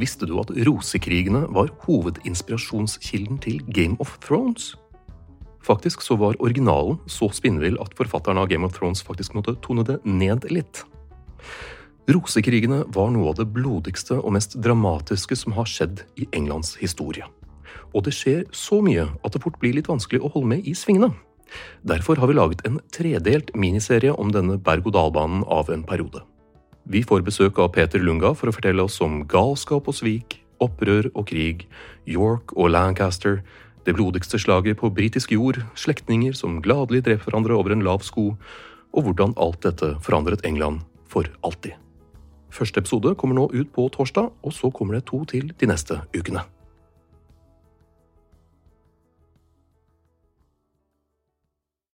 Visste du at rosekrigene var hovedinspirasjonskilden til Game of Thrones? Faktisk så var originalen så spinnvill at forfatteren av Game of Thrones faktisk måtte tone det ned litt. Rosekrigene var noe av det blodigste og mest dramatiske som har skjedd i Englands historie. Og det skjer så mye at det fort blir litt vanskelig å holde med i svingene. Derfor har vi laget en tredelt miniserie om denne berg-og-dal-banen av en periode. Vi får besøk av Peter Lunga for å fortelle oss om galskap og svik, opprør og krig, York og Lancaster, det blodigste slaget på britisk jord, slektninger som gladelig dreper hverandre over en lav sko, og hvordan alt dette forandret England for alltid. Første episode kommer nå ut på torsdag, og så kommer det to til de neste ukene.